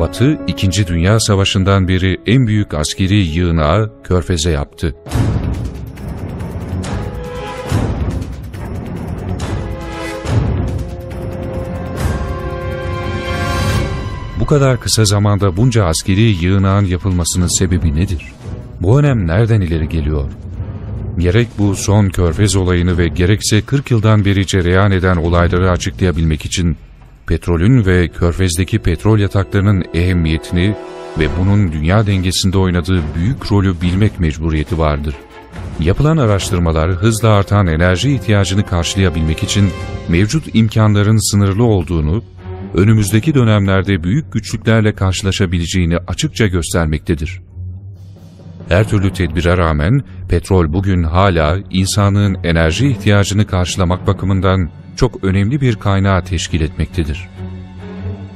Batı, İkinci Dünya Savaşı'ndan beri en büyük askeri yığınağı Körfez'e yaptı. Bu kadar kısa zamanda bunca askeri yığınağın yapılmasının sebebi nedir? Bu önem nereden ileri geliyor? Gerek bu son Körfez olayını ve gerekse 40 yıldan beri cereyan eden olayları açıklayabilmek için petrolün ve Körfez'deki petrol yataklarının ehemmiyetini ve bunun dünya dengesinde oynadığı büyük rolü bilmek mecburiyeti vardır. Yapılan araştırmalar hızla artan enerji ihtiyacını karşılayabilmek için mevcut imkanların sınırlı olduğunu, önümüzdeki dönemlerde büyük güçlüklerle karşılaşabileceğini açıkça göstermektedir. Her türlü tedbire rağmen petrol bugün hala insanlığın enerji ihtiyacını karşılamak bakımından çok önemli bir kaynağı teşkil etmektedir.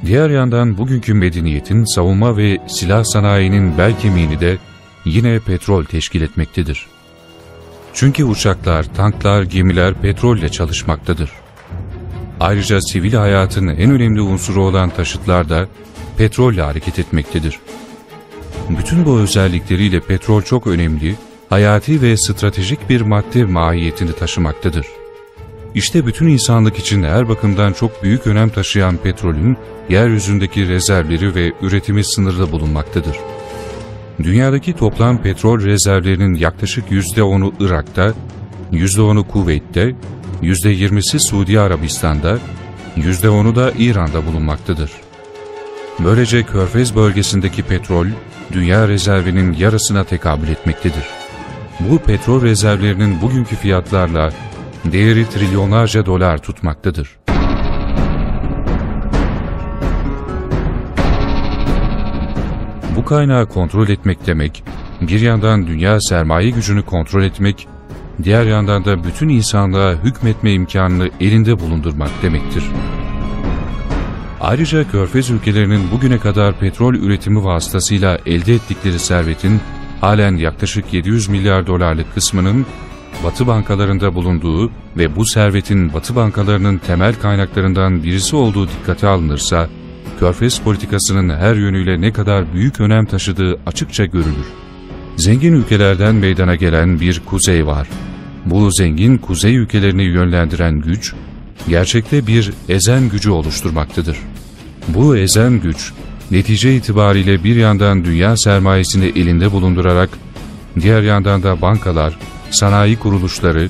Diğer yandan bugünkü medeniyetin savunma ve silah sanayinin bel kemiğini de yine petrol teşkil etmektedir. Çünkü uçaklar, tanklar, gemiler petrolle çalışmaktadır. Ayrıca sivil hayatın en önemli unsuru olan taşıtlar da petrolle hareket etmektedir. Bütün bu özellikleriyle petrol çok önemli, hayati ve stratejik bir madde mahiyetini taşımaktadır. İşte bütün insanlık için her bakımdan çok büyük önem taşıyan petrolün yeryüzündeki rezervleri ve üretimi sınırlı bulunmaktadır. Dünyadaki toplam petrol rezervlerinin yaklaşık %10'u Irak'ta, %10'u Kuveyt'te, %20'si Suudi Arabistan'da, %10'u da İran'da bulunmaktadır. Böylece Körfez bölgesindeki petrol, dünya rezervinin yarısına tekabül etmektedir. Bu petrol rezervlerinin bugünkü fiyatlarla değeri trilyonlarca dolar tutmaktadır. Bu kaynağı kontrol etmek demek, bir yandan dünya sermaye gücünü kontrol etmek, diğer yandan da bütün insanlığa hükmetme imkanını elinde bulundurmak demektir. Ayrıca Körfez ülkelerinin bugüne kadar petrol üretimi vasıtasıyla elde ettikleri servetin halen yaklaşık 700 milyar dolarlık kısmının Batı bankalarında bulunduğu ve bu servetin Batı bankalarının temel kaynaklarından birisi olduğu dikkate alınırsa, Körfez politikasının her yönüyle ne kadar büyük önem taşıdığı açıkça görülür. Zengin ülkelerden meydana gelen bir kuzey var. Bu zengin kuzey ülkelerini yönlendiren güç, gerçekte bir ezen gücü oluşturmaktadır. Bu ezen güç, netice itibariyle bir yandan dünya sermayesini elinde bulundurarak, diğer yandan da bankalar, sanayi kuruluşları,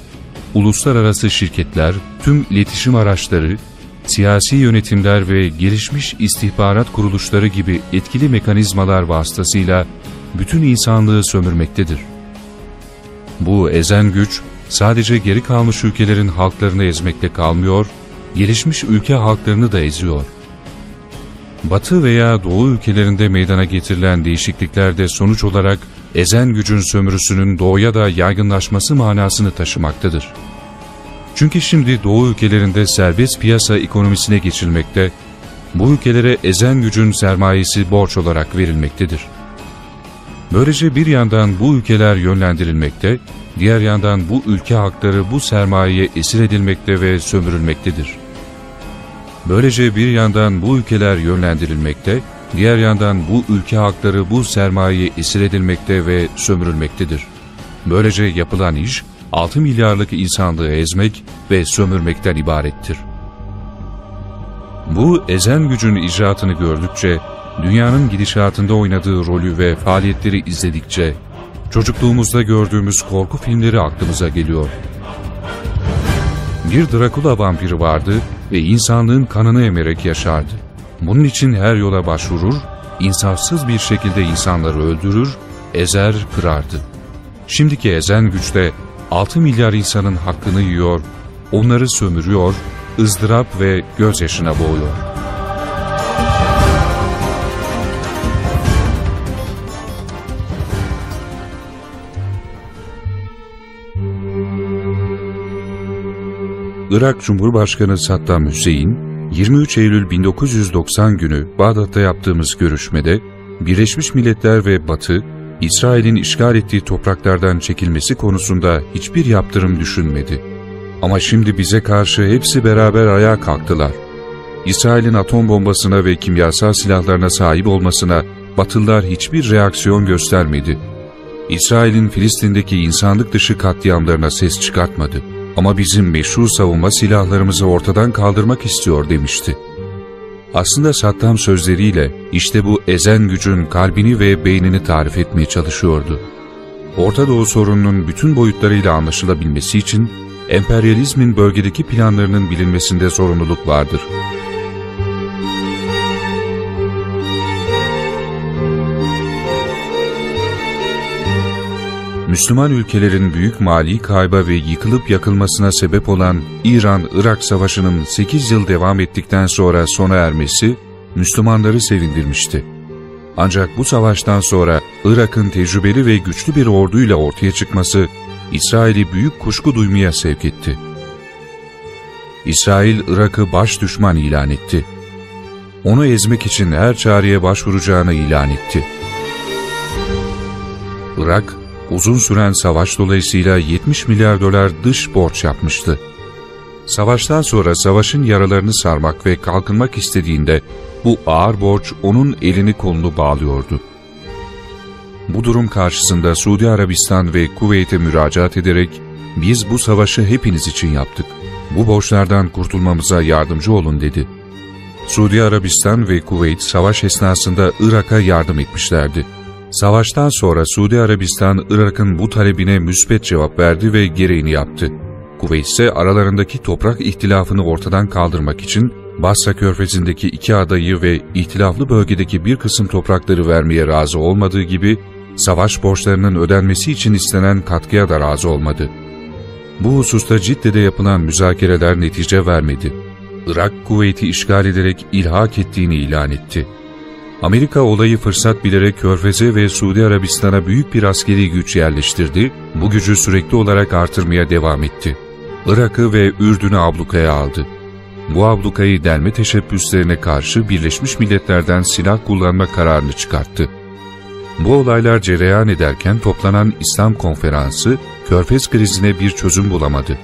uluslararası şirketler, tüm iletişim araçları, siyasi yönetimler ve gelişmiş istihbarat kuruluşları gibi etkili mekanizmalar vasıtasıyla bütün insanlığı sömürmektedir. Bu ezen güç sadece geri kalmış ülkelerin halklarını ezmekle kalmıyor, gelişmiş ülke halklarını da eziyor. Batı veya Doğu ülkelerinde meydana getirilen değişikliklerde sonuç olarak ezen gücün sömürüsünün doğuya da yaygınlaşması manasını taşımaktadır. Çünkü şimdi Doğu ülkelerinde serbest piyasa ekonomisine geçilmekte, bu ülkelere ezen gücün sermayesi borç olarak verilmektedir. Böylece bir yandan bu ülkeler yönlendirilmekte, diğer yandan bu ülke hakları bu sermayeye esir edilmekte ve sömürülmektedir. Böylece bir yandan bu ülkeler yönlendirilmekte, diğer yandan bu ülke hakları bu sermayeye esir edilmekte ve sömürülmektedir. Böylece yapılan iş, 6 milyarlık insanlığı ezmek ve sömürmekten ibarettir. Bu ezen gücün icraatını gördükçe, dünyanın gidişatında oynadığı rolü ve faaliyetleri izledikçe, çocukluğumuzda gördüğümüz korku filmleri aklımıza geliyor. Bir Drakula vampiri vardı ve insanlığın kanını emerek yaşardı. Bunun için her yola başvurur, insafsız bir şekilde insanları öldürür, ezer, kırardı. Şimdiki ezen güçte 6 milyar insanın hakkını yiyor, onları sömürüyor, ızdırap ve gözyaşına boğuyor. Irak Cumhurbaşkanı Saddam Hüseyin, 23 Eylül 1990 günü Bağdat'ta yaptığımız görüşmede, Birleşmiş Milletler ve Batı, İsrail'in işgal ettiği topraklardan çekilmesi konusunda hiçbir yaptırım düşünmedi. Ama şimdi bize karşı hepsi beraber ayağa kalktılar. İsrail'in atom bombasına ve kimyasal silahlarına sahip olmasına Batılılar hiçbir reaksiyon göstermedi. İsrail'in Filistin'deki insanlık dışı katliamlarına ses çıkartmadı. Ama bizim meşru savunma silahlarımızı ortadan kaldırmak istiyor demişti. Aslında Saddam sözleriyle işte bu ezen gücün kalbini ve beynini tarif etmeye çalışıyordu. Orta Doğu sorununun bütün boyutlarıyla anlaşılabilmesi için emperyalizmin bölgedeki planlarının bilinmesinde sorumluluk vardır. Müslüman ülkelerin büyük mali kayba ve yıkılıp yakılmasına sebep olan İran-Irak Savaşı'nın 8 yıl devam ettikten sonra sona ermesi Müslümanları sevindirmişti. Ancak bu savaştan sonra Irak'ın tecrübeli ve güçlü bir orduyla ortaya çıkması İsrail'i büyük kuşku duymaya sevk etti. İsrail Irak'ı baş düşman ilan etti. Onu ezmek için her çareye başvuracağını ilan etti. Irak, uzun süren savaş dolayısıyla 70 milyar dolar dış borç yapmıştı. Savaştan sonra savaşın yaralarını sarmak ve kalkınmak istediğinde bu ağır borç onun elini kolunu bağlıyordu. Bu durum karşısında Suudi Arabistan ve Kuveyt'e müracaat ederek biz bu savaşı hepiniz için yaptık. Bu borçlardan kurtulmamıza yardımcı olun dedi. Suudi Arabistan ve Kuveyt savaş esnasında Irak'a yardım etmişlerdi. Savaştan sonra Suudi Arabistan, Irak'ın bu talebine müsbet cevap verdi ve gereğini yaptı. Kuveyt ise aralarındaki toprak ihtilafını ortadan kaldırmak için Basra körfezindeki iki adayı ve ihtilaflı bölgedeki bir kısım toprakları vermeye razı olmadığı gibi, savaş borçlarının ödenmesi için istenen katkıya da razı olmadı. Bu hususta Cidde'de yapılan müzakereler netice vermedi. Irak, Kuveyt'i işgal ederek ilhak ettiğini ilan etti. Amerika olayı fırsat bilerek Körfez'e ve Suudi Arabistan'a büyük bir askeri güç yerleştirdi, bu gücü sürekli olarak artırmaya devam etti. Irak'ı ve Ürdün'ü ablukaya aldı. Bu ablukayı delme teşebbüslerine karşı Birleşmiş Milletler'den silah kullanma kararını çıkarttı. Bu olaylar cereyan ederken toplanan İslam Konferansı, Körfez krizine bir çözüm bulamadı.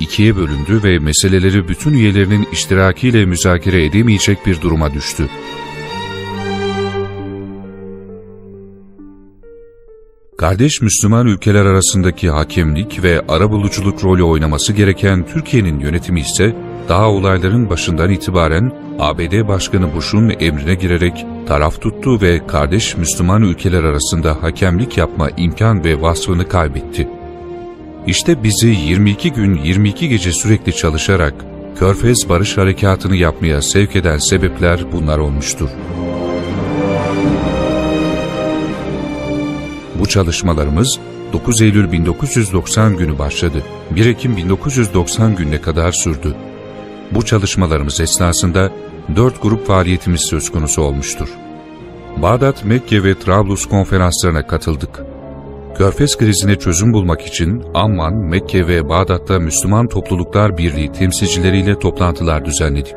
İkiye bölündü ve meseleleri bütün üyelerinin iştirakiyle müzakere edemeyecek bir duruma düştü. Kardeş Müslüman ülkeler arasındaki hakemlik ve arabuluculuk rolü oynaması gereken Türkiye'nin yönetimi ise daha olayların başından itibaren ABD Başkanı Bush'un emrine girerek taraf tuttu ve kardeş Müslüman ülkeler arasında hakemlik yapma imkan ve vasfını kaybetti. İşte bizi 22 gün 22 gece sürekli çalışarak Körfez Barış Harekatı'nı yapmaya sevk eden sebepler bunlar olmuştur. Bu çalışmalarımız 9 Eylül 1990 günü başladı. 1 Ekim 1990 gününe kadar sürdü. Bu çalışmalarımız esnasında dört grup faaliyetimiz söz konusu olmuştur. Bağdat, Mekke ve Trablus konferanslarına katıldık. Körfez krizine çözüm bulmak için Amman, Mekke ve Bağdat'ta Müslüman Topluluklar Birliği temsilcileriyle toplantılar düzenledik.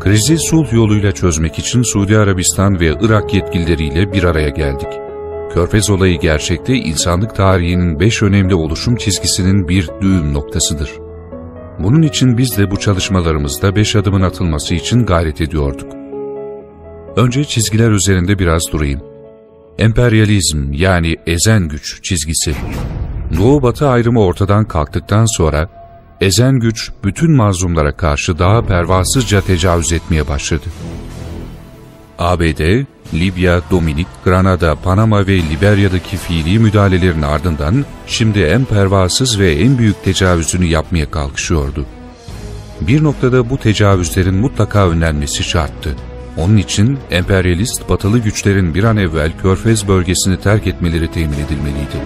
Krizi sulh yoluyla çözmek için Suudi Arabistan ve Irak yetkilileriyle bir araya geldik. Körfez olayı gerçekte insanlık tarihinin beş önemli oluşum çizgisinin bir düğüm noktasıdır. Bunun için biz de bu çalışmalarımızda beş adımın atılması için gayret ediyorduk. Önce çizgiler üzerinde biraz durayım. Emperyalizm yani ezen güç çizgisi. Doğu-batı ayrımı ortadan kalktıktan sonra ezen güç bütün mazlumlara karşı daha pervasızca tecavüz etmeye başladı. ABD, Libya, Dominik, Granada, Panama ve Liberya'daki fiili müdahalelerin ardından şimdi en pervasız ve en büyük tecavüzünü yapmaya kalkışıyordu. Bir noktada bu tecavüzlerin mutlaka önlenmesi şarttı. Onun için emperyalist batılı güçlerin bir an evvel Körfez bölgesini terk etmeleri temin edilmeliydi.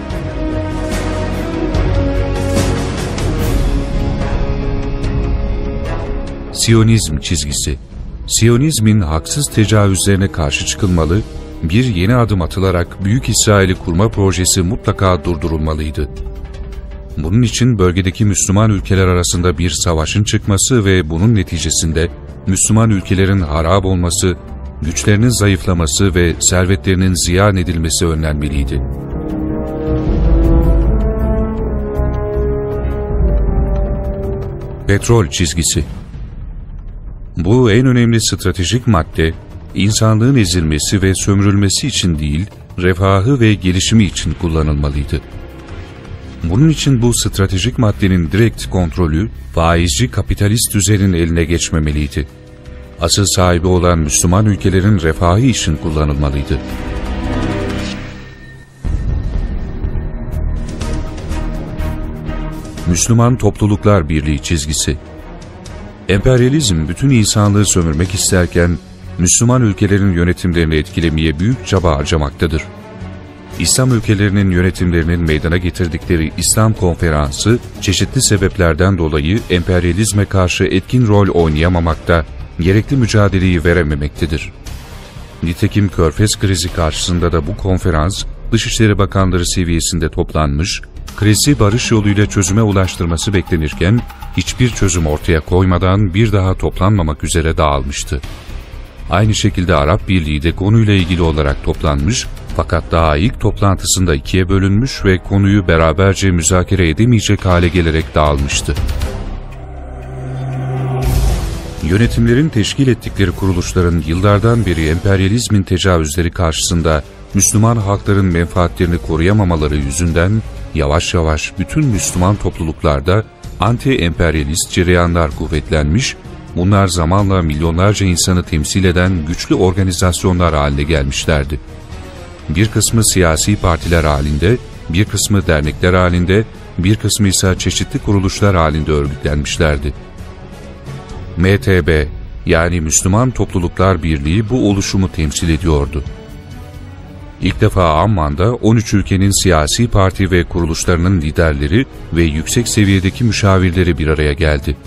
Siyonizm çizgisi Siyonizmin haksız tecavüzlerine karşı çıkılmalı, bir yeni adım atılarak Büyük İsrail'i kurma projesi mutlaka durdurulmalıydı. Bunun için bölgedeki Müslüman ülkeler arasında bir savaşın çıkması ve bunun neticesinde Müslüman ülkelerin harap olması, güçlerinin zayıflaması ve servetlerinin ziyan edilmesi önlenmeliydi. Petrol çizgisi Bu en önemli stratejik madde, insanlığın ezilmesi ve sömürülmesi için değil, refahı ve gelişimi için kullanılmalıydı. Bunun için bu stratejik maddenin direkt kontrolü faizci kapitalist düzenin eline geçmemeliydi. Asıl sahibi olan Müslüman ülkelerin refahı için kullanılmalıydı. Müslüman Topluluklar Birliği çizgisi Emperyalizm bütün insanlığı sömürmek isterken Müslüman ülkelerin yönetimlerini etkilemeye büyük çaba harcamaktadır. İslam ülkelerinin yönetimlerinin meydana getirdikleri İslam konferansı çeşitli sebeplerden dolayı emperyalizme karşı etkin rol oynayamamakta, gerekli mücadeleyi verememektedir. Nitekim Körfez krizi karşısında da bu konferans Dışişleri Bakanları seviyesinde toplanmış, krizi barış yoluyla çözüme ulaştırması beklenirken hiçbir çözüm ortaya koymadan bir daha toplanmamak üzere dağılmıştı. Aynı şekilde Arap Birliği de konuyla ilgili olarak toplanmış fakat daha ilk toplantısında ikiye bölünmüş ve konuyu beraberce müzakere edemeyecek hale gelerek dağılmıştı. Yönetimlerin teşkil ettikleri kuruluşların yıllardan beri emperyalizmin tecavüzleri karşısında Müslüman halkların menfaatlerini koruyamamaları yüzünden yavaş yavaş bütün Müslüman topluluklarda anti-emperyalist cereyanlar kuvvetlenmiş, bunlar zamanla milyonlarca insanı temsil eden güçlü organizasyonlar haline gelmişlerdi. Bir kısmı siyasi partiler halinde, bir kısmı dernekler halinde, bir kısmı ise çeşitli kuruluşlar halinde örgütlenmişlerdi. MTB yani Müslüman Topluluklar Birliği bu oluşumu temsil ediyordu. İlk defa Amman'da 13 ülkenin siyasi parti ve kuruluşlarının liderleri ve yüksek seviyedeki müşavirleri bir araya geldi.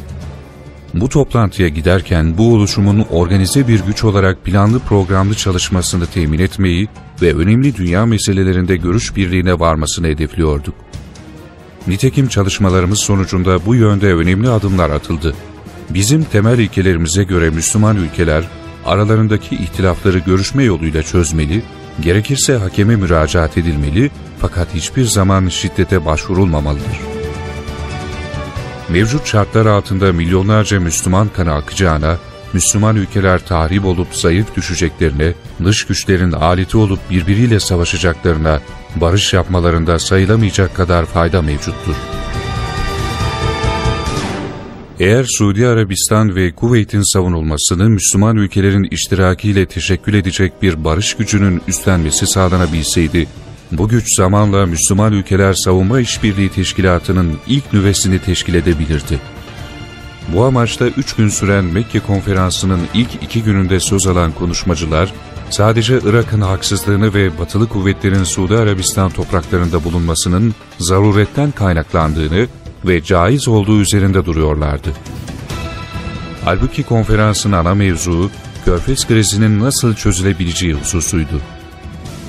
Bu toplantıya giderken bu oluşumun organize bir güç olarak planlı programlı çalışmasını temin etmeyi ve önemli dünya meselelerinde görüş birliğine varmasını hedefliyorduk. Nitekim çalışmalarımız sonucunda bu yönde önemli adımlar atıldı. Bizim temel ilkelerimize göre Müslüman ülkeler aralarındaki ihtilafları görüşme yoluyla çözmeli, gerekirse hakeme müracaat edilmeli fakat hiçbir zaman şiddete başvurulmamalıdır. Mevcut şartlar altında milyonlarca Müslüman kanı akacağına, Müslüman ülkeler tahrip olup zayıf düşeceklerine, dış güçlerin aleti olup birbiriyle savaşacaklarına, barış yapmalarında sayılamayacak kadar fayda mevcuttur. Eğer Suudi Arabistan ve Kuveyt'in savunulmasını Müslüman ülkelerin iştirakiyle teşekkül edecek bir barış gücünün üstlenmesi sağlanabilseydi, bu güç zamanla Müslüman Ülkeler Savunma İşbirliği Teşkilatı'nın ilk nüvesini teşkil edebilirdi. Bu amaçla üç gün süren Mekke konferansının ilk iki gününde söz alan konuşmacılar, sadece Irak'ın haksızlığını ve batılı kuvvetlerin Suudi Arabistan topraklarında bulunmasının zaruretten kaynaklandığını ve caiz olduğu üzerinde duruyorlardı. Halbuki konferansın ana mevzuu, Körfez krizinin nasıl çözülebileceği hususuydu.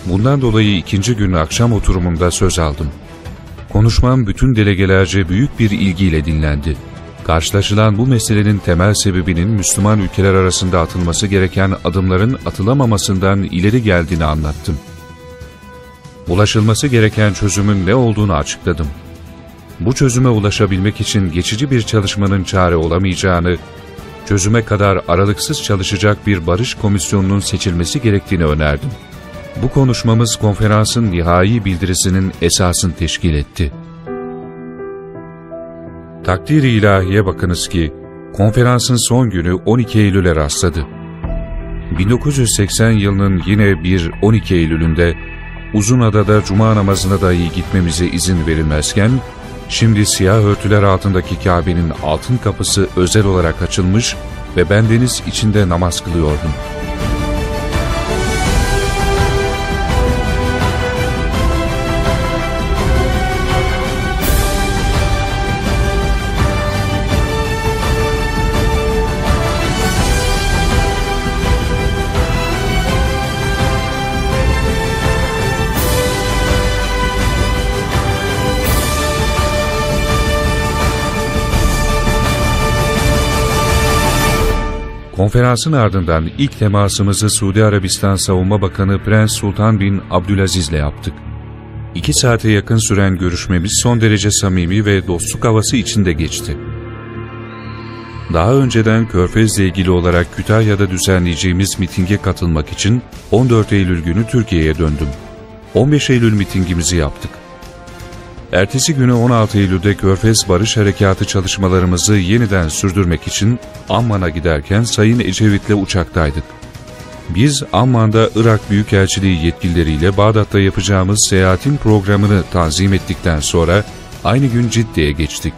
Bundan dolayı ikinci gün akşam oturumunda söz aldım. Konuşmam bütün delegelerce büyük bir ilgiyle dinlendi. Karşılaşılan bu meselenin temel sebebinin Müslüman ülkeler arasında atılması gereken adımların atılamamasından ileri geldiğini anlattım. Ulaşılması gereken çözümün ne olduğunu açıkladım. Bu çözüme ulaşabilmek için geçici bir çalışmanın çare olamayacağını, çözüme kadar aralıksız çalışacak bir barış komisyonunun seçilmesi gerektiğini önerdim. Bu konuşmamız konferansın nihai bildirisinin esasını teşkil etti. Takdir-i ilahiye bakınız ki, konferansın son günü 12 Eylül'e rastladı. 1980 yılının yine bir 12 Eylül'ünde Uzunada'da cuma namazına dahi gitmemize izin verilmezken, şimdi siyah örtüler altındaki Kabe'nin altın kapısı özel olarak açılmış ve bendeniz içinde namaz kılıyordum.'' Konferansın ardından ilk temasımızı Suudi Arabistan Savunma Bakanı Prens Sultan bin Abdülaziz ile yaptık. İki saate yakın süren görüşmemiz son derece samimi ve dostluk havası içinde geçti. Daha önceden Körfez'le ilgili olarak Kütahya'da düzenleyeceğimiz mitinge katılmak için 14 Eylül günü Türkiye'ye döndüm. 15 Eylül mitingimizi yaptık. Ertesi günü 16 Eylül'de Körfez Barış Harekatı çalışmalarımızı yeniden sürdürmek için Amman'a giderken Sayın Ecevit'le uçaktaydık. Biz Amman'da Irak Büyükelçiliği yetkilileriyle Bağdat'ta yapacağımız seyahatin programını tanzim ettikten sonra aynı gün Cidde'ye geçtik.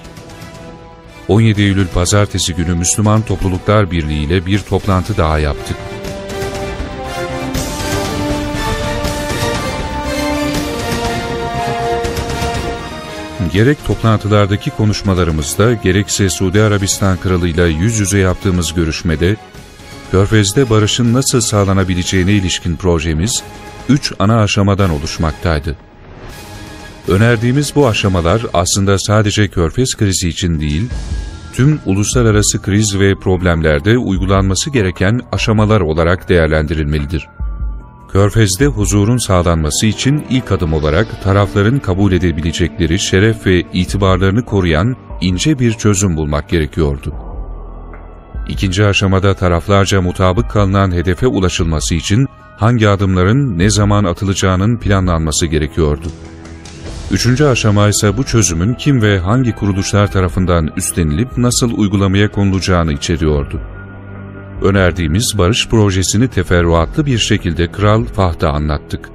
17 Eylül Pazartesi günü Müslüman Topluluklar Birliği ile bir toplantı daha yaptık. Gerek toplantılardaki konuşmalarımızda gerekse Suudi Arabistan Kralı ile yüz yüze yaptığımız görüşmede, Körfez'de barışın nasıl sağlanabileceğine ilişkin projemiz, üç ana aşamadan oluşmaktaydı. Önerdiğimiz bu aşamalar aslında sadece Körfez krizi için değil, tüm uluslararası kriz ve problemlerde uygulanması gereken aşamalar olarak değerlendirilmelidir. Körfez'de huzurun sağlanması için ilk adım olarak tarafların kabul edebilecekleri şeref ve itibarlarını koruyan ince bir çözüm bulmak gerekiyordu. İkinci aşamada taraflarca mutabık kalınan hedefe ulaşılması için hangi adımların ne zaman atılacağının planlanması gerekiyordu. Üçüncü aşama ise bu çözümün kim ve hangi kuruluşlar tarafından üstlenilip nasıl uygulamaya konulacağını içeriyordu önerdiğimiz barış projesini teferruatlı bir şekilde Kral Fahd'a anlattık.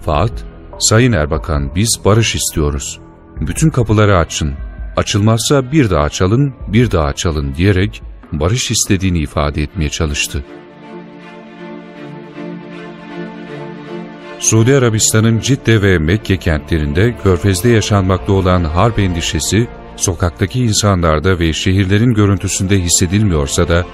Fahd, Sayın Erbakan biz barış istiyoruz. Bütün kapıları açın. Açılmazsa bir daha açalım, bir daha açalım diyerek barış istediğini ifade etmeye çalıştı. Suudi Arabistan'ın Cidde ve Mekke kentlerinde Körfez'de yaşanmakta olan harp endişesi, sokaktaki insanlarda ve şehirlerin görüntüsünde hissedilmiyorsa da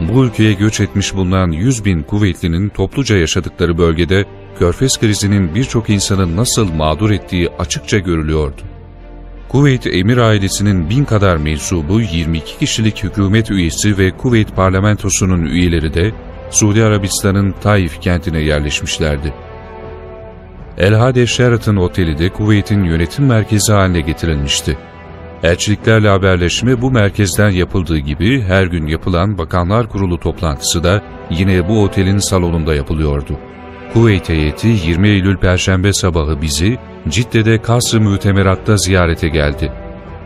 bu ülkeye göç etmiş bulunan 100 bin kuvvetlinin topluca yaşadıkları bölgede Körfez krizinin birçok insanı nasıl mağdur ettiği açıkça görülüyordu. Kuveyt emir ailesinin bin kadar mensubu 22 kişilik hükümet üyesi ve Kuveyt parlamentosunun üyeleri de Suudi Arabistan'ın Taif kentine yerleşmişlerdi. El Hade Sheraton Oteli de Kuveyt'in yönetim merkezi haline getirilmişti. Elçiliklerle haberleşme bu merkezden yapıldığı gibi her gün yapılan Bakanlar Kurulu toplantısı da yine bu otelin salonunda yapılıyordu. Kuveyt heyeti 20 Eylül Perşembe sabahı bizi Cidde'de Kasr-ı ziyarete geldi.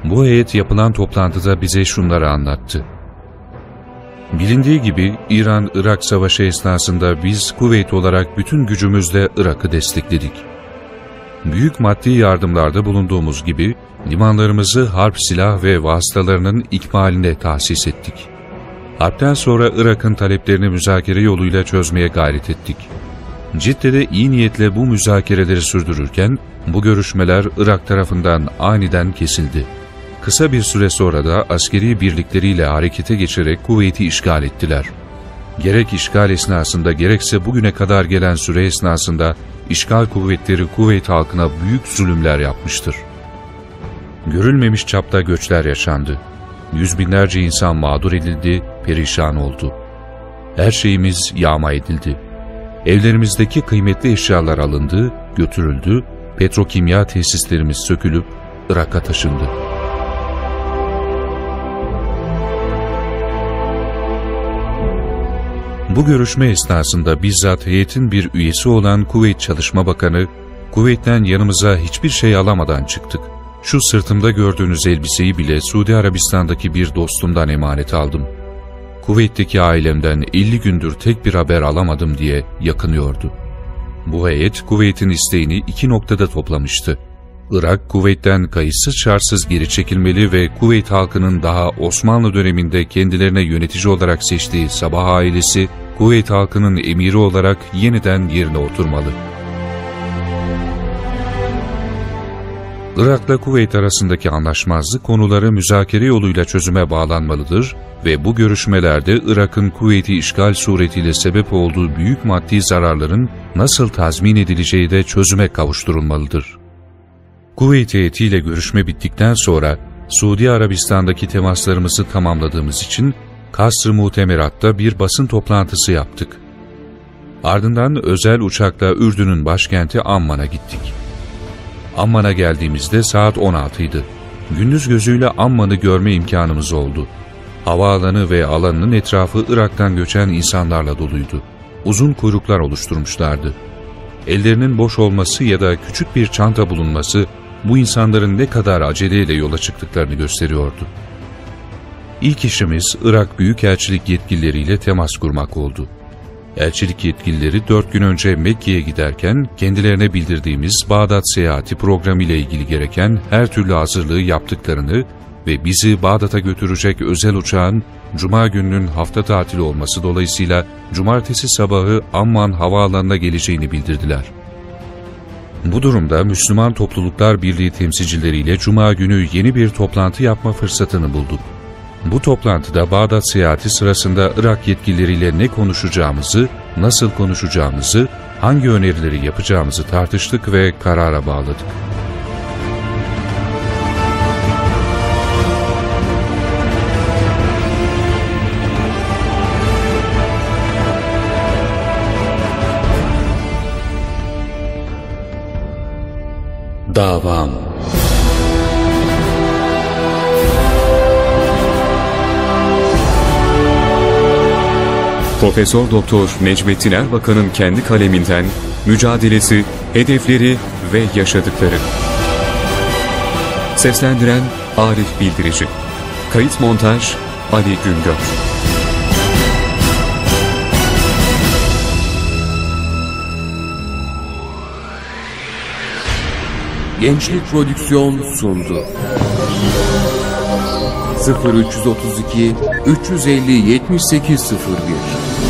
Bu heyet yapılan toplantıda bize şunları anlattı. Bilindiği gibi İran-Irak savaşı esnasında biz Kuveyt olarak bütün gücümüzle Irak'ı destekledik. Büyük maddi yardımlarda bulunduğumuz gibi limanlarımızı harp silah ve vasıtalarının ikmaline tahsis ettik. Harpten sonra Irak'ın taleplerini müzakere yoluyla çözmeye gayret ettik. Cidde'de iyi niyetle bu müzakereleri sürdürürken bu görüşmeler Irak tarafından aniden kesildi. Kısa bir süre sonra da askeri birlikleriyle harekete geçerek kuvveti işgal ettiler. gerek işgal esnasında gerekse bugüne kadar gelen süre esnasında işgal kuvvetleri Kuveyt halkına büyük zulümler yapmıştır. Görülmemiş çapta göçler yaşandı. Yüz binlerce insan mağdur edildi, perişan oldu. Her şeyimiz yağma edildi. Evlerimizdeki kıymetli eşyalar alındı, götürüldü, petrokimya tesislerimiz sökülüp Irak'a taşındı. Bu görüşme esnasında bizzat heyetin bir üyesi olan Kuveyt Çalışma Bakanı, Kuveyt'ten yanımıza hiçbir şey alamadan çıktık. Şu sırtımda gördüğünüz elbiseyi bile Suudi Arabistan'daki bir dostumdan emanet aldım. Kuveyt'teki ailemden 50 gündür tek bir haber alamadım diye yakınıyordu. Bu heyet Kuveyt'in isteğini iki noktada toplamıştı. Irak, Kuveyt'ten kayıtsız şartsız geri çekilmeli ve Kuveyt halkının daha Osmanlı döneminde kendilerine yönetici olarak seçtiği Sabah ailesi, Kuveyt halkının emiri olarak yeniden yerine oturmalı. Irak'la Kuveyt arasındaki anlaşmazlık konuları müzakere yoluyla çözüme bağlanmalıdır ve bu görüşmelerde Irak'ın Kuveyt'i işgal suretiyle sebep olduğu büyük maddi zararların nasıl tazmin edileceği de çözüme kavuşturulmalıdır. Kuveyt heyetiyle görüşme bittikten sonra Suudi Arabistan'daki temaslarımızı tamamladığımız için Kasr-ı Mutemerat'ta bir basın toplantısı yaptık. Ardından özel uçakla Ürdün'ün başkenti Amman'a gittik. Amman'a geldiğimizde saat 16 idi. Gündüz gözüyle Amman'ı görme imkanımız oldu. Havaalanı ve alanının etrafı Irak'tan göçen insanlarla doluydu. Uzun kuyruklar oluşturmuşlardı. Ellerinin boş olması ya da küçük bir çanta bulunması bu insanların ne kadar aceleyle yola çıktıklarını gösteriyordu. İlk işimiz Irak Büyükelçilik yetkilileriyle temas kurmak oldu. Elçilik yetkilileri dört gün önce Mekke'ye giderken kendilerine bildirdiğimiz Bağdat seyahati programı ile ilgili gereken her türlü hazırlığı yaptıklarını ve bizi Bağdat'a götürecek özel uçağın Cuma gününün hafta tatili olması dolayısıyla Cumartesi sabahı Amman havaalanına geleceğini bildirdiler. Bu durumda Müslüman Topluluklar Birliği temsilcileriyle Cuma günü yeni bir toplantı yapma fırsatını bulduk. Bu toplantıda Bağdat seyahati sırasında Irak yetkilileriyle ne konuşacağımızı, nasıl konuşacağımızı, hangi önerileri yapacağımızı tartıştık ve karara bağladık. Davam Profesör Doktor Necmettin Erbakan'ın kendi kaleminden mücadelesi, hedefleri ve yaşadıkları. Seslendiren Arif Bildirici. Kayıt montaj Ali Güngör. Gençlik Prodüksiyon sundu. 0332 350 7801